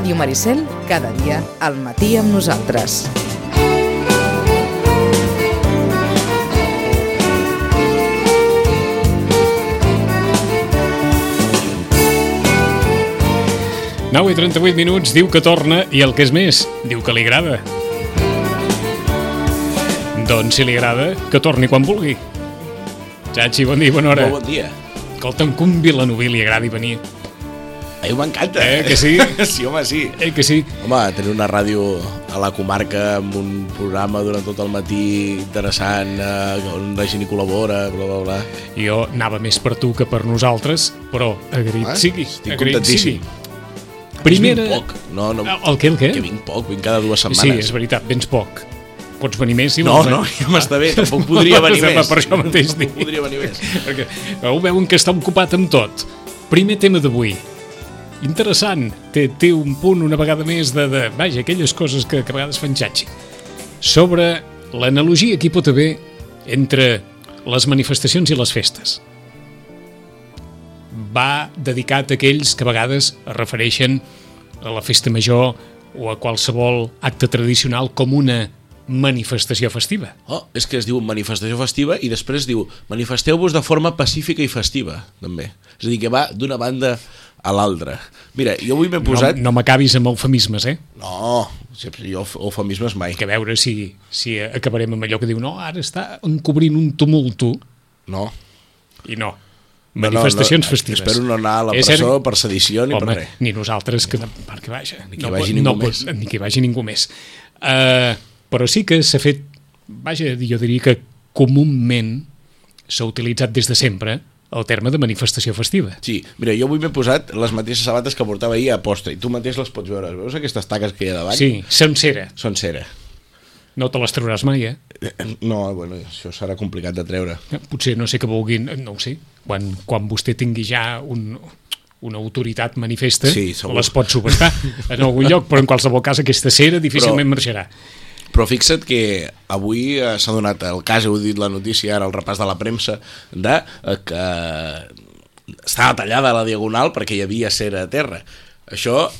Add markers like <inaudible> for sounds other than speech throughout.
Ràdio Maricel, cada dia al matí amb nosaltres. Nou i 38 minuts, diu que torna i el que és més, diu que li agrada. Doncs si li agrada, que torni quan vulgui. Chachi, bon dia, bona hora. Molt bon dia. Escolta'm, que un vilanoví li agradi venir. A mi m'encanta. Eh, que sí? <laughs> sí, home, sí. Eh, que sí? Home, tenir una ràdio a la comarca amb un programa durant tot el matí interessant, eh, on la gent hi col·labora, bla, bla, bla. Jo anava més per tu que per nosaltres, però agraït Ah, sigui. estic agraït contentíssim. sigui. Primera... Vinc poc. No, no, El què, el què? Que vinc poc, vinc cada dues Sí, setmanes. és veritat, vens poc. Pots venir més si No, vols, eh? no, <laughs> ja m'està bé, tampoc podria <laughs> venir més. Per això mateix Tampoc podria venir més. Perquè ho veuen que està ocupat amb tot. Primer tema d'avui. Interessant. Té, té un punt una vegada més de, de vaja, aquelles coses que, que a vegades fan xatxi. Sobre l'analogia que hi pot haver entre les manifestacions i les festes. Va dedicat a aquells que a vegades es refereixen a la festa major o a qualsevol acte tradicional com una manifestació festiva. Oh, és que es diu manifestació festiva i després diu manifesteu-vos de forma pacífica i festiva, també. És a dir, que va d'una banda a l'altra. Mira, jo avui m'he posat... No, no m'acabis amb eufemismes, eh? No, jo eufemismes mai. que a veure si, si acabarem amb allò que diu no, ara està encobrint un tumulto No. i no, No, manifestacions no, no, festives Espero no anar a la presó cert- per sedició ni Home, per res. ni nosaltres que, perquè vaja Ni que no, vagi ningú no, més. ni que hi vagi ningú més uh, però sí que s'ha fet vaja, jo diria que comúment s'ha utilitzat des de sempre el terme de manifestació festiva Sí, mira, jo avui m'he posat les mateixes sabates que portava ahir a posta i tu mateix les pots veure. Veus aquestes taques que hi ha davant? sí, sencera, Són cera. no te les trauràs mai eh? Eh, No, bueno, això serà complicat de treure. potser no sé que vulguin, no ho sé, quan, quan vostè tingui ja un, una autoritat manifesta, Sí, segur. les pot subestar en algun lloc, però en qualsevol cas aquesta cera difícilment Però- marxarà. Però fixa't que avui eh, s'ha donat el cas, heu dit la notícia ara, el repàs de la premsa, de eh, que estava tallada a la diagonal perquè hi havia cera a terra. Això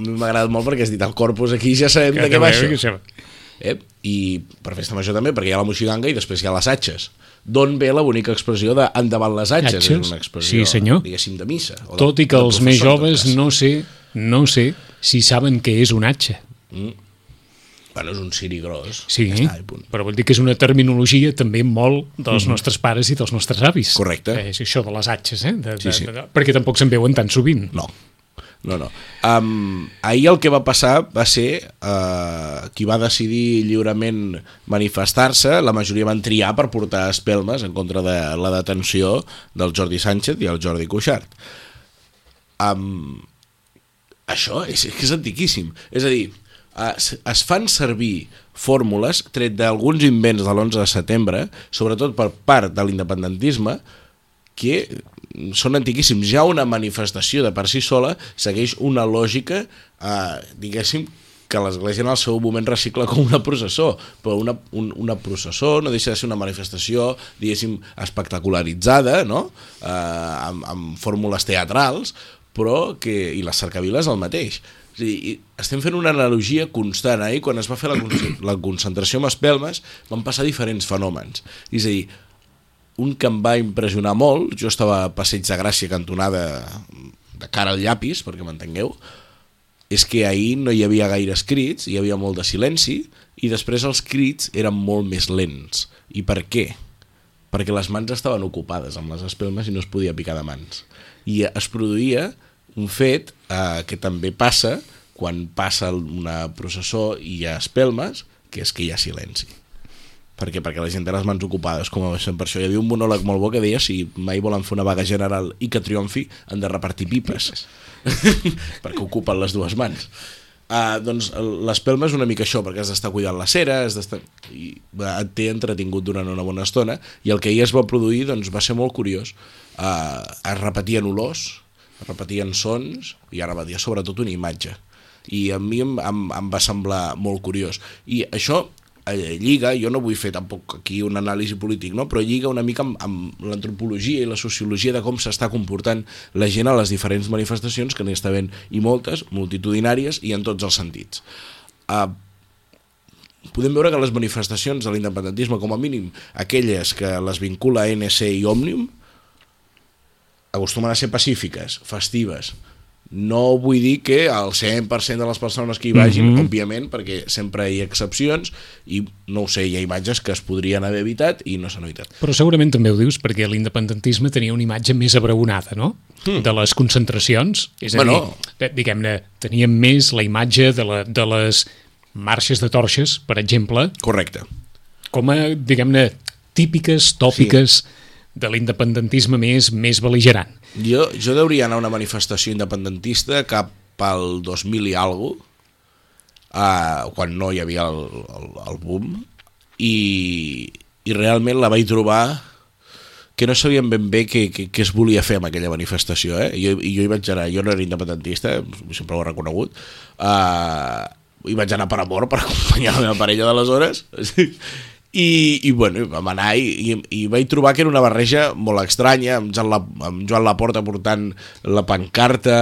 m'ha agradat molt perquè has dit el corpus aquí ja sabem de què va això. Que Eh? I per festa major també, perquè hi ha la moixiganga i després hi ha les atxes. D'on ve la bonica expressió de endavant les atxes? Atxes? És una expressió, Sí, senyor. diguéssim, de missa. O de, Tot i que de els més joves no sé, no sé si saben què és un atxa. Bueno, és un ciri gros. Sí, Ja està, punt. però vol dir que és una terminologia també molt dels nostres pares i dels nostres avis. Correcte. Eh, és això de les atxes, eh? De, Sí, de, sí. De, de, perquè tampoc se'n veuen tan sovint. No, no, no. Um, ahir el que va passar va ser uh, qui va decidir lliurement manifestar-se, la majoria van triar per portar espelmes en contra de la detenció del Jordi Sánchez i el Jordi Cuixart. Um, això és, és que és antiquíssim. És a dir, es, es fan servir fórmules tret d'alguns invents de l'11 de setembre, sobretot per part de l'independentisme, que són antiquíssims. Ja una manifestació de per si sola segueix una lògica, eh, diguéssim, que l'Església en el seu moment recicla com una processó, però una, un, una processó no deixa de ser una manifestació, diguéssim, espectacularitzada, no? eh, amb, amb fórmules teatrals, però que, i les cercaviles el mateix. És dir, estem fent una analogia constant. Ahir, quan es va fer la, la concentració amb espelmes, van passar diferents fenòmens. És a dir, un que em va impressionar molt, jo estava a Passeig de Gràcia cantonada de cara al llapis, perquè m'entengueu, és que ahir no hi havia gaire crits, hi havia molt de silenci, i després els crits eren molt més lents. I per què? Perquè les mans estaven ocupades amb les espelmes i no es podia picar de mans. I es produïa un fet eh, que també passa quan passa una processó i hi ha espelmes, que és que hi ha silenci. Per què? Perquè la gent té les mans ocupades, com a per això. Hi havia un monòleg molt bo que deia si mai volen fer una vaga general i que triomfi, han de repartir pipes. <laughs> perquè ocupen les dues mans. Uh, doncs l'espelma és una mica això, perquè has d'estar cuidant la cera, has i et té entretingut durant una bona estona, i el que ahir es va produir doncs, va ser molt curiós. Uh, es repetien olors, es repetien sons, i es repetia sobretot una imatge. I a mi em, em, em va semblar molt curiós. I això lliga, jo no vull fer tampoc aquí un anàlisi polític, no? però lliga una mica amb, amb l'antropologia i la sociologia de com s'està comportant la gent a les diferents manifestacions, que n'hi està havent i moltes, multitudinàries i en tots els sentits. Uh, podem veure que les manifestacions de l'independentisme, com a mínim aquelles que les vincula ANC i Òmnium, acostumen a ser pacífiques, festives, no vull dir que el 100% de les persones que hi vagin, mm -hmm. òbviament, perquè sempre hi ha excepcions i, no ho sé, hi ha imatges que es podrien haver evitat i no s'han evitat. Però segurament també ho dius perquè l'independentisme tenia una imatge més abraonada, no? Mm. De les concentracions. És a bueno. dir, diguem-ne, teníem més la imatge de, la, de les marxes de torxes, per exemple. Correcte. Com a, diguem-ne, típiques, tòpiques... Sí de l'independentisme més, més beligerant. Jo, jo deuria anar a una manifestació independentista cap al 2000 i alguna uh, quan no hi havia el, el, el boom, i, i realment la vaig trobar que no sabíem ben bé què, què, què es volia fer amb aquella manifestació. Eh? I jo, i jo hi vaig anar, jo no era independentista, sempre ho he reconegut, uh, hi vaig anar per amor, per acompanyar la meva parella d'aleshores, <laughs> i, i bueno, vam anar i, i, i vaig trobar que era una barreja molt estranya, amb Joan, la, amb Joan Laporta portant la pancarta,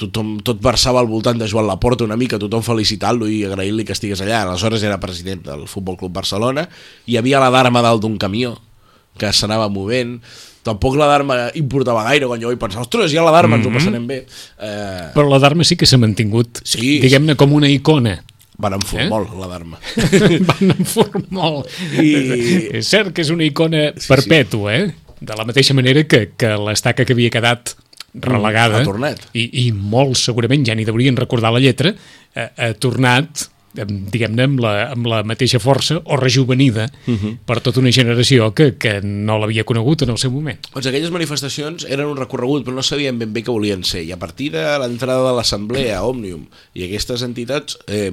tothom, tot versava al voltant de Joan Laporta una mica, tothom felicitant-lo i agraint-li que estigués allà. Aleshores era president del Futbol Club Barcelona, hi havia la d'arma dalt d'un camió que s'anava movent, tampoc la d'arma importava gaire quan jo vaig pensar, ostres, ja la d'arma mm -hmm. ens ho passarem bé. Eh... Però la d'arma sí que s'ha mantingut, sí, diguem-ne, com una icona van en molt, eh? la d'arma. <laughs> Van en molt. I... És cert que és una icona perpètua, eh? De la mateixa manera que, que l'estaca que havia quedat relegada, mm, i, i molts segurament ja n'hi deurien recordar la lletra, ha, ha tornat diguem-ne, amb, la, amb la mateixa força o rejuvenida uh mhm. -huh. per tota una generació que, que no l'havia conegut en el seu moment. Doncs aquelles manifestacions eren un recorregut, però no sabien ben bé què volien ser, i a partir de l'entrada de l'Assemblea, Òmnium, i aquestes entitats, eh,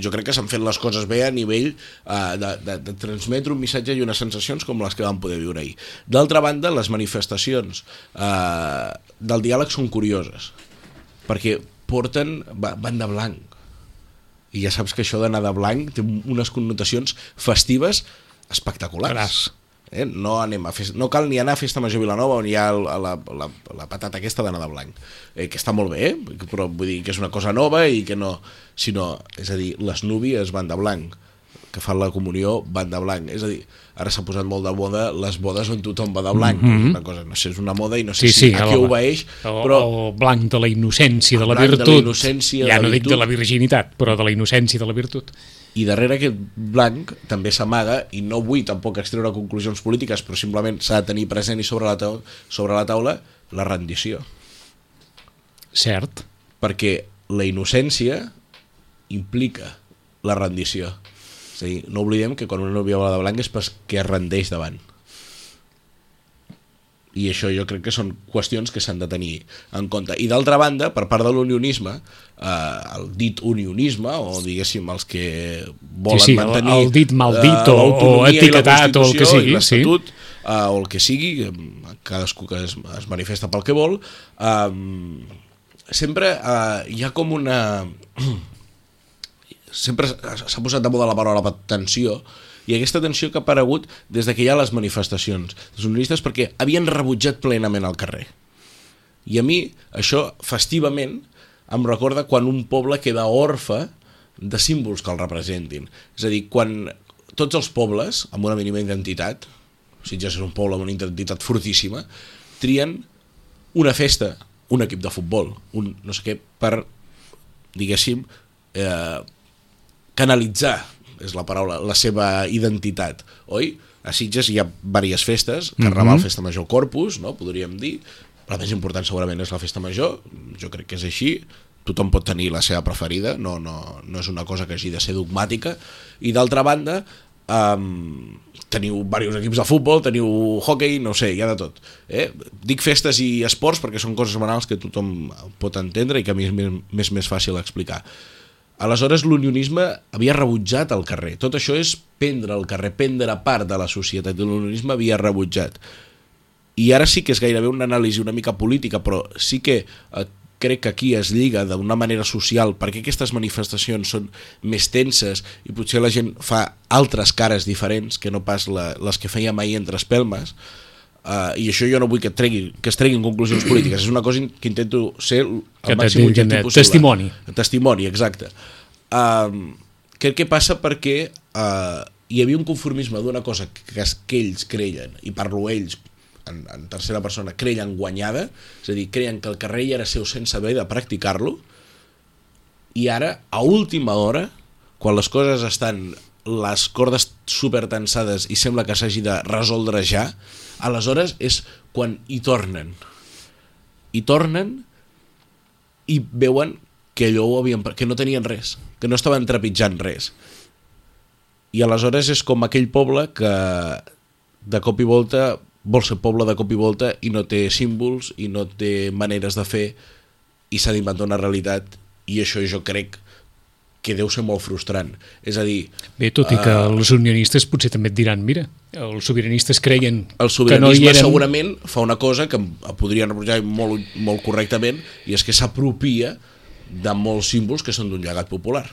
jo crec que s'han fet les coses bé a nivell eh, de, de, de transmetre un missatge i unes sensacions com les que vam poder viure ahir. D'altra banda, les manifestacions eh, del diàleg són curioses, perquè porten, van de blanc, i ja saps que això d'anar de blanc té unes connotacions festives espectaculars. Caras. Eh? No, anem a fest... no cal ni anar a Festa Major Vilanova on hi ha la, la, la, la patata aquesta d'anar de blanc, eh, que està molt bé, eh? però vull dir que és una cosa nova i que no... Sinó, és a dir, les núvies van de blanc, que fan la comunió van de blanc. És a dir, ara s'ha posat molt de moda les bodes on tothom va de blanc. Mm -hmm. una cosa, no sé, és una moda i no sé sí, si sí, a què obeeix. Però... El blanc de la innocència, de la virtut. De la innocència, ja no dic de la virginitat, però de la innocència de la virtut. I darrere aquest blanc també s'amaga, i no vull tampoc extreure conclusions polítiques, però simplement s'ha de tenir present i sobre la, taula, sobre la taula la rendició. Cert. Perquè la innocència implica la rendició és a dir, no oblidem que quan una núvia va de blanc és perquè es rendeix davant. I això jo crec que són qüestions que s'han de tenir en compte. I d'altra banda, per part de l'unionisme, eh, el dit unionisme, o diguéssim els que volen sí, sí, mantenir... El, el dit maldit eh, o, o etiquetat o el que sigui. Sí. Eh, o el que sigui, cadascú que es, es manifesta pel que vol, eh, sempre eh, hi ha com una sempre s'ha posat de moda la paraula tensió, i aquesta tensió que ha aparegut des de que hi ha les manifestacions dels unionistes perquè havien rebutjat plenament al carrer. I a mi això, festivament, em recorda quan un poble queda orfe de símbols que el representin. És a dir, quan tots els pobles, amb una mínima identitat, si ja és un poble amb una identitat fortíssima, trien una festa, un equip de futbol, un no sé què, per, diguéssim, eh, canalitzar, és la paraula, la seva identitat, oi? A Sitges hi ha diverses festes, Carnaval, mm -hmm. Festa Major, Corpus, no? podríem dir, la més important segurament és la Festa Major, jo crec que és així, tothom pot tenir la seva preferida, no, no, no és una cosa que hagi de ser dogmàtica, i d'altra banda, um, teniu diversos equips de futbol, teniu hockey, no sé, hi ha de tot. Eh? Dic festes i esports perquè són coses banals que tothom pot entendre i que a mi és més, més, més fàcil explicar. Aleshores l'unionisme havia rebutjat el carrer. Tot això és prendre el carrer, prendre part de la societat. L'unionisme havia rebutjat. I ara sí que és gairebé una anàlisi una mica política, però sí que eh, crec que aquí es lliga d'una manera social perquè aquestes manifestacions són més tenses i potser la gent fa altres cares diferents que no pas la, les que fèiem ahir entre espelmes uh, i això jo no vull que, tregui, que es treguin conclusions polítiques, és una cosa que intento ser el Que màxim objectiu te- possible. testimoni. Testimoni, exacte. Um, crec que passa perquè uh, hi havia un conformisme d'una cosa que, que ells creien, i parlo ells en, en tercera persona, creien guanyada, és a dir, creien que el carrer ja era seu sense haver de practicar-lo, i ara, a última hora, quan les coses estan les cordes super tensades i sembla que s'hagi de resoldre ja, aleshores és quan hi tornen. Hi tornen i veuen que allò ho havien, que no tenien res, que no estaven trepitjant res. I aleshores és com aquell poble que de cop i volta vol ser poble de cop i volta i no té símbols i no té maneres de fer i s'ha d'inventar una realitat i això jo crec que deu ser molt frustrant. És a dir, Bé, tot i que Ah. els unionistes potser també et diran, mira, els sobiranistes creien el que no hi eren... segurament fa una cosa que podrien reprochar molt, molt correctament i és que s'apropia de molts símbols que són d'un llegat popular.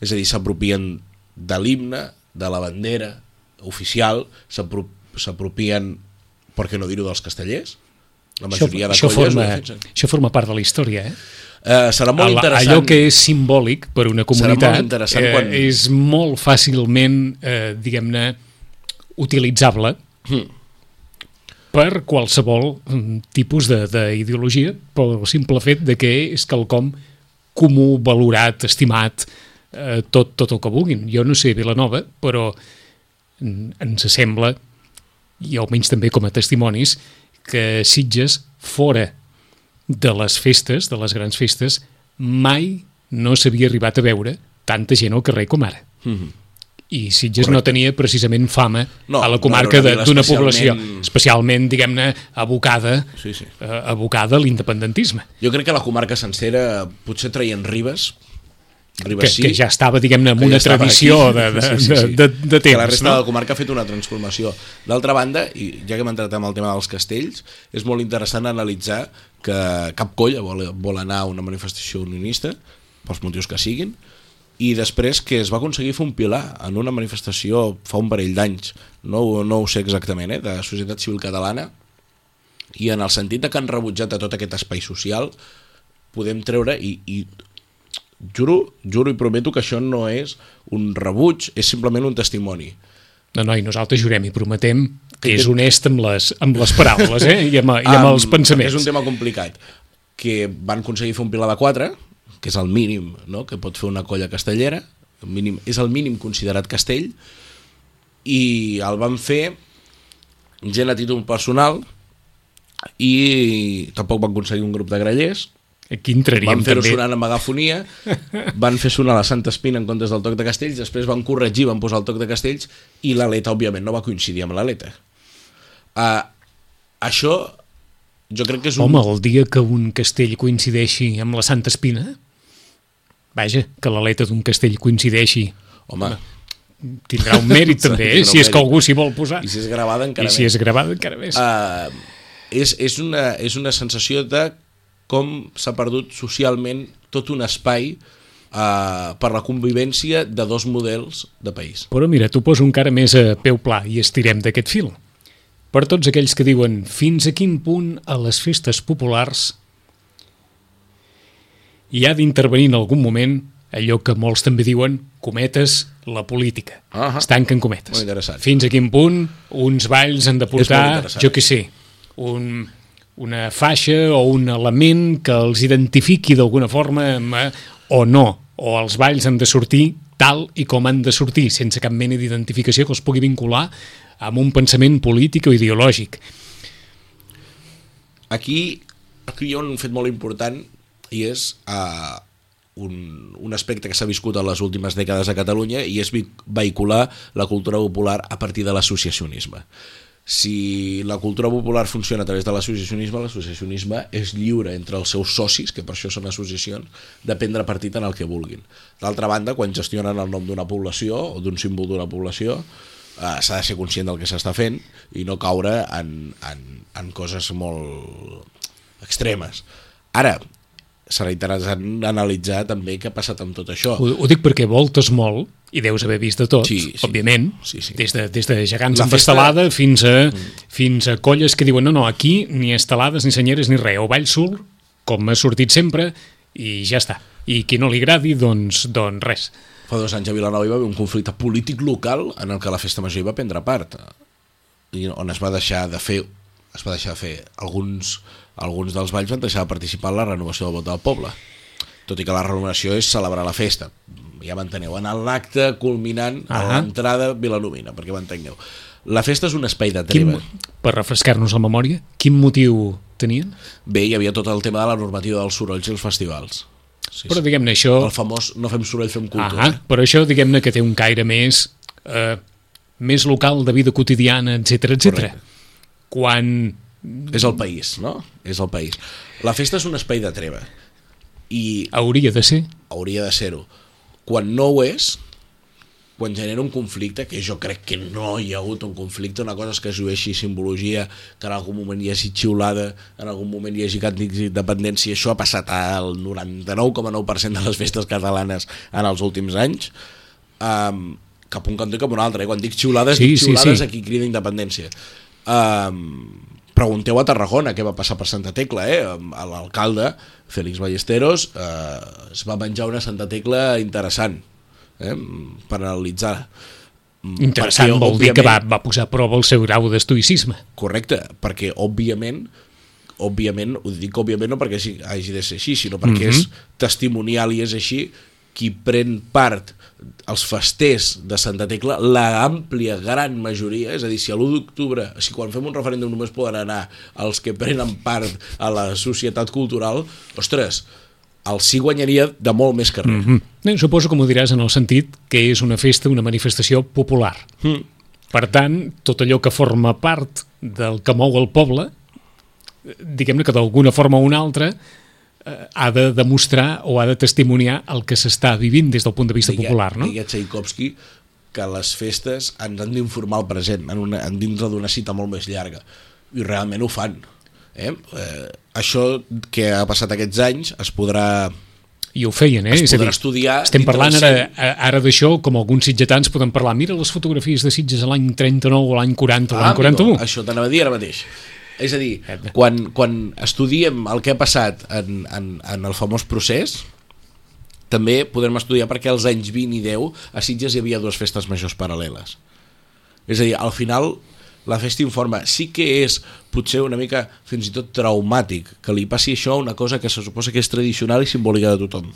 És a dir, s'apropien de l'himne, de la bandera oficial, s'apro- s'apropien, per què no dir-ho, dels castellers? La Això, majoria de això, colles forma, això forma part de la història, eh? Eh, serà molt Al- interessant. Allò que és simbòlic per una comunitat molt eh, quan- és molt fàcilment, eh, diguem-ne, utilitzable Mm. per qualsevol mm, tipus de- d'ideologia pel simple fet de que és quelcom comú, valorat, estimat, eh, tot, tot el que vulguin. Jo no sé Vilanova, però mm, ens sembla, i almenys també com a testimonis, que Sitges, fora de les festes, de les grans festes, mai no s'havia arribat a veure tanta gent al carrer com ara. Mhm. I Sitges no tenia precisament fama No, a la no comarca vila d'una especialment- població, especialment, diguem-ne, abocada, Sí, sí. eh, abocada a l'independentisme, Jo crec que la comarca sencera potser traien Ribes, que, Ribes sí, que ja estava, diguem-ne, amb que una ja tradició aquí. de, de, Sí, sí, de, sí. de, de que la temps, resta de no? la comarca ha fet una transformació. D'altra banda, i ja que hem entrat amb el tema dels castells, és molt interessant analitzar que cap colla vol, vol anar a una manifestació unionista, pels motius que siguin, i després que es va aconseguir fer un pilar en una manifestació fa un parell d'anys, no, no ho sé exactament, eh, de Societat Civil Catalana, i en el sentit de que han rebutjat a tot aquest espai social, podem treure, i, i juro, juro i prometo que això no és un rebuig, és simplement un testimoni. No, no, i nosaltres jurem i prometem que és honest amb les, amb les paraules eh? I, amb, i amb Am, els pensaments. És un tema complicat, que van aconseguir fer un pilar de 4, que és el mínim no? que pot fer una colla castellera, el mínim, és el mínim considerat castell, i el van fer gent a títol personal i tampoc van aconseguir un grup de grallers, Aquí entraríem van fer-ho sonar amb agafonia, van fer sonar la Santa Espina en comptes del toc de castells, després van corregir, van posar el toc de castells, i l'aleta, òbviament, no va coincidir amb l'aleta. Uh, això, jo crec que és un... Home, el dia que un castell coincideixi amb la Santa Espina, vaja, que l'aleta d'un castell coincideixi, Home, tindrà un mèrit <laughs> també, eh? si és que algú s'hi vol posar. i si és gravada encara I si més. és gravada encara més. Uh, és, és, una, és una sensació de com s'ha perdut socialment tot un espai uh, per la convivència de dos models de país. Però mira, t'ho poso encara més a peu pla i estirem d'aquest fil. Per tots aquells que diuen fins a quin punt a les festes populars hi ha d'intervenir en algun moment allò que molts també diuen cometes la política. Ahà. Es tanquen cometes. Fins a quin punt uns balls han de portar, jo què sé, un, una faixa o un element que els identifiqui d'alguna forma eh, o no, o els balls han de sortir tal i com han de sortir, sense cap mena d'identificació que els pugui vincular amb un pensament polític o ideològic. Aquí, aquí hi ha un fet molt important i és uh, un, un aspecte que s'ha viscut en les últimes dècades a Catalunya i és vehicular la cultura popular a partir de l'associacionisme. Si la cultura popular funciona a través de l'associacionisme, l'associacionisme és lliure entre els seus socis, que per això són associacions, de prendre partit en el que vulguin. D'altra banda, quan gestionen el nom d'una població o d'un símbol d'una població, eh, s'ha de ser conscient del que s'està fent i no caure en, en, en coses molt extremes. Ara, serà interessant analitzar també què ha passat amb tot això. Ho, ho dic perquè voltes molt i deus haver vist de tot, Sí, sí. òbviament, Sí, sí. Des, de, des de gegants La amb festa- estelada fins a, fins a colles que diuen no, no, aquí ni estelades, ni senyeres, ni res, o ball surt, com ha sortit sempre, i ja està. I qui no li agradi, doncs, doncs res. Fa dos anys a Vilanova hi va haver un conflicte polític local en el que la festa major hi va prendre part i on es va deixar de fer es va deixar de fer alguns, alguns dels balls van deixar de participar en la renovació del vot del poble tot i que la renovació és celebrar la festa ja m'enteneu, en l'acte culminant a Ahà. l'entrada vilanovina perquè m'entengueu la festa és un espai de Quin, treva per refrescar-nos la memòria, quin motiu tenien? bé, hi havia tot el tema de la normativa dels sorolls i els festivals sí, Però diguem-ne això... el famós no fem soroll, fem cultura Ah, però això diguem-ne que té un caire més eh, més local de vida quotidiana, etc etc. Quan és el país, no? És el país. La festa és un espai de treva i hauria de ser hauria de ser-ho. Quan no ho és, quan genera un conflicte, que jo crec que no hi ha hagut un conflicte, una cosa és que es llueixi simbologia, que en algun moment hi hagi xiulada, en algun moment hi hagi càntics d'independència, això ha passat al 99,9% de les festes catalanes en els últims anys, um, cap un cantó i cap un altre. Eh? Quan dic xiulades, Sí, dic sí, xiulades sí. a qui crida independència. Um, pregunteu a Tarragona què va passar per Santa Tecla, eh? L'alcalde, Félix Ballesteros, eh, es va menjar una Santa Tecla interessant eh? per analitzar. Mm, interessant, perquè, vol dir que va, va posar a prova el seu grau d'estoïcisme. Correcte, perquè òbviament òbviament, ho dic òbviament no perquè hagi de ser així, sinó perquè Mhm. és testimonial i és així qui pren part als festers de Santa Tecla, la àmplia gran majoria, és a dir, si a l'1 d'octubre, si quan fem un referèndum només poden anar els que prenen part a la societat cultural, ostres, el sí guanyaria de molt més carrer. Mm. Eh, suposo que m'ho diràs en el sentit que és una festa, una manifestació popular. Mm. Per tant, tot allò que forma part del que mou el poble, eh, diguem-ne que d'alguna forma o una altra eh, ha de demostrar o ha de testimoniar el que s'està vivint des del punt de vista Deia- popular, no? Deia Tchaikovsky que les festes ens han d'informar el present, en, una, en dintre d'una cita molt més llarga. I realment ho fan. Eh? Eh, això que ha passat aquests anys es podrà... I ho feien, eh? Es podrà dir, estudiar Estem parlant ara, ara d'això, com alguns sitgetans poden parlar. Mira les fotografies de Sitges a l'any 39 o l'any 40 o l'any Ah, amigo, 41. això t'anava a dir ara mateix. És a dir, quan, quan estudiem el que ha passat en, en, en el famós procés, també podrem estudiar perquè als anys 20 i 10 a Sitges hi havia dues festes majors paral·leles. És a dir, al final la festa informa. Sí que és potser una mica fins i tot traumàtic que li passi això a una cosa que se suposa que és tradicional i simbòlica de tothom.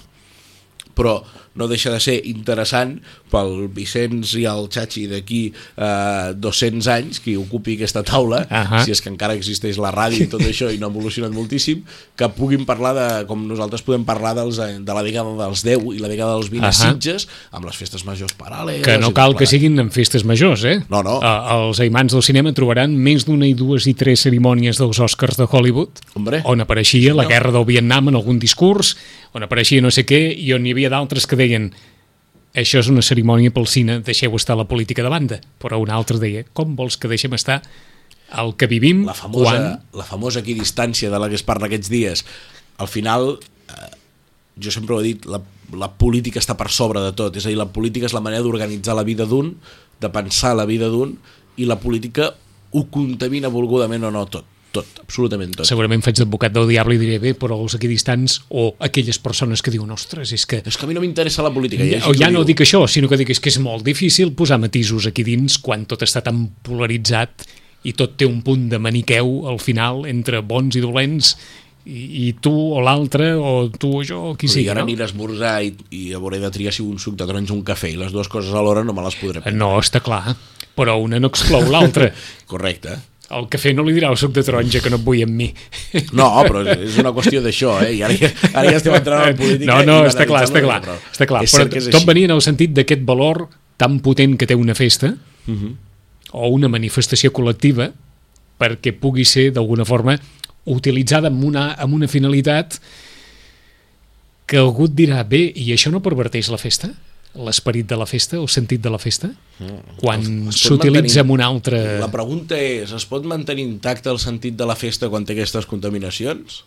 Però no deixa de ser interessant pel Vicenç i el Chachi d'aquí eh, 200 anys, qui ocupi aquesta taula, Ahà. si és que encara existeix la ràdio i tot això i no ha evolucionat moltíssim, que puguin parlar de, com nosaltres podem parlar dels, eh, de la dècada dels 10 i la dècada dels 20 a Ahà. Sitges, amb les festes majors paral·leles... Que no cal que siguin en festes majors, eh? No, no. Eh, Els aimants del cinema trobaran més d'una i dues i tres cerimònies dels Oscars de Hollywood, Hombre. on apareixia la senyor. guerra del Vietnam en algun discurs, on apareixia no sé què, i on hi havia d'altres que deien això és una cerimònia pel cine, deixeu estar la política de banda. Però un altre deia, com vols que deixem estar el que vivim la famosa, quan... la famosa equidistància de la que es parla aquests dies. Al final eh, jo sempre ho he dit la, la política està per sobre de tot. És a dir, la política és la manera d'organitzar la vida d'un de pensar la vida d'un i la política ho contamina volgudament o no tot, tot, absolutament tot Segurament faig d'advocat del diable i diré bé, però els equidistants o aquelles persones que diuen ostres, és que és que a mi no m'interessa la política o ja ho no diu. dic això, sinó que dic és que és molt difícil posar matisos aquí dins quan tot està tan polaritzat i tot té un punt de maniqueu al final entre bons i dolents i, i tu o l'altre o tu o jo o qui sigui, ara no? aniré a esmorzar i, i hauré de triar si un suc de taronja o un cafè i les dues coses alhora no me les podré prendre. No, està clar, però una no exclou l'altra. <laughs> correcte El cafè no li dirà el suc de taronja que no et vull amb mi. No, però és una qüestió d'això, eh? I ara, ja, ara ja estem entrant en política. No, no, està clar, està clar, banalitzant-la, està clar. És Però tot així. venia en el sentit d'aquest valor tan potent que té una festa Mhm. o una manifestació col·lectiva perquè pugui ser d'alguna forma utilitzada amb una, amb una finalitat que algú et dirà, bé, i això no perverteix la festa? L'esperit de la festa, el sentit de la festa? Quan Mm. Pot s'utilitza mantenir- amb un altre... La pregunta és, es pot mantenir intacte el sentit de la festa quan té aquestes contaminacions?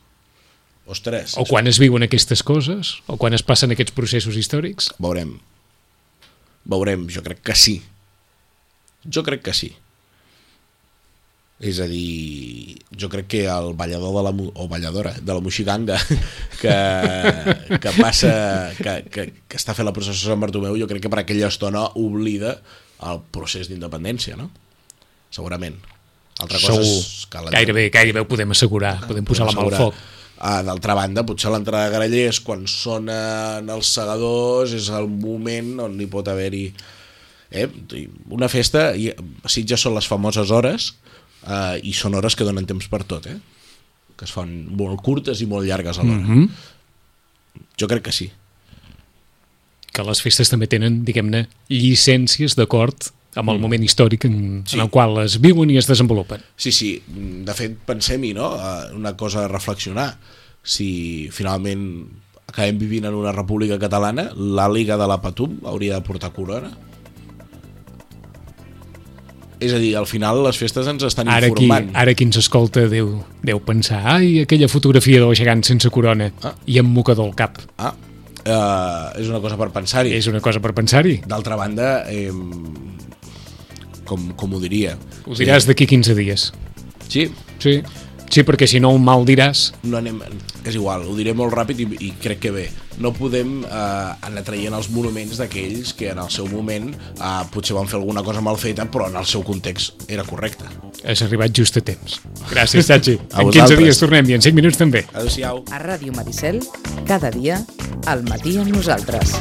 Ostres, O quan es viuen aquestes coses? O quan es passen aquests processos històrics? veurem. Veurem, jo crec que sí. Jo crec que sí. És a dir, jo crec que el ballador de la, o balladora de la Moixiganga <laughs> que, que passa, que, que, que està fent la processó de Sant Bartomeu, jo crec que per aquella estona oblida el procés d'independència, no? Segurament. Altra cosa Segur. és que la- Gairebé, gairebé ho podem assegurar. Podem posar la mà al foc. Ah, D'altra banda, potser l'entrada de Grallers, quan sonen els segadors, és el moment on hi pot haver-hi eh? una festa, i a Sitges són les famoses hores, eh, i són hores que donen temps per tot, eh? que es fan molt curtes i molt llargues alhora. Mm. -hmm. Jo crec que sí. Que les festes també tenen, diguem-ne, llicències d'acord amb el moment històric en, Mm. Sí. en el qual es viuen i es desenvolupen. Sí, sí, de fet, pensem-hi, no? Eh, Una cosa a reflexionar. Si finalment acabem vivint en una república catalana, la Liga de la Patum hauria de portar corona? És a dir, al final les festes ens estan Ara qui, informant. ara qui ens escolta deu, deu pensar ai, aquella fotografia del gegant sense corona Ah. i amb mocador al cap. Ah, eh, és una cosa per pensar-hi. És una cosa per pensar-hi. D'altra banda, eh, com, com ho diria? Ho diràs d'aquí 15 dies. Sí, Sí. Sí, perquè si no un mal diràs. no anem, és igual, ho diré molt ràpid i, i crec que bé. No podem eh, anar traient els monuments d'aquells que en el seu moment eh, potser van fer alguna cosa mal feta, però en el seu context era correcte. Has arribat just a temps. Gràcies, Sachi. <laughs> En 15 vosaltres. dies tornem i en 5 minuts també. Adéu-siau. A Ràdio Maricel, cada dia, al matí amb nosaltres.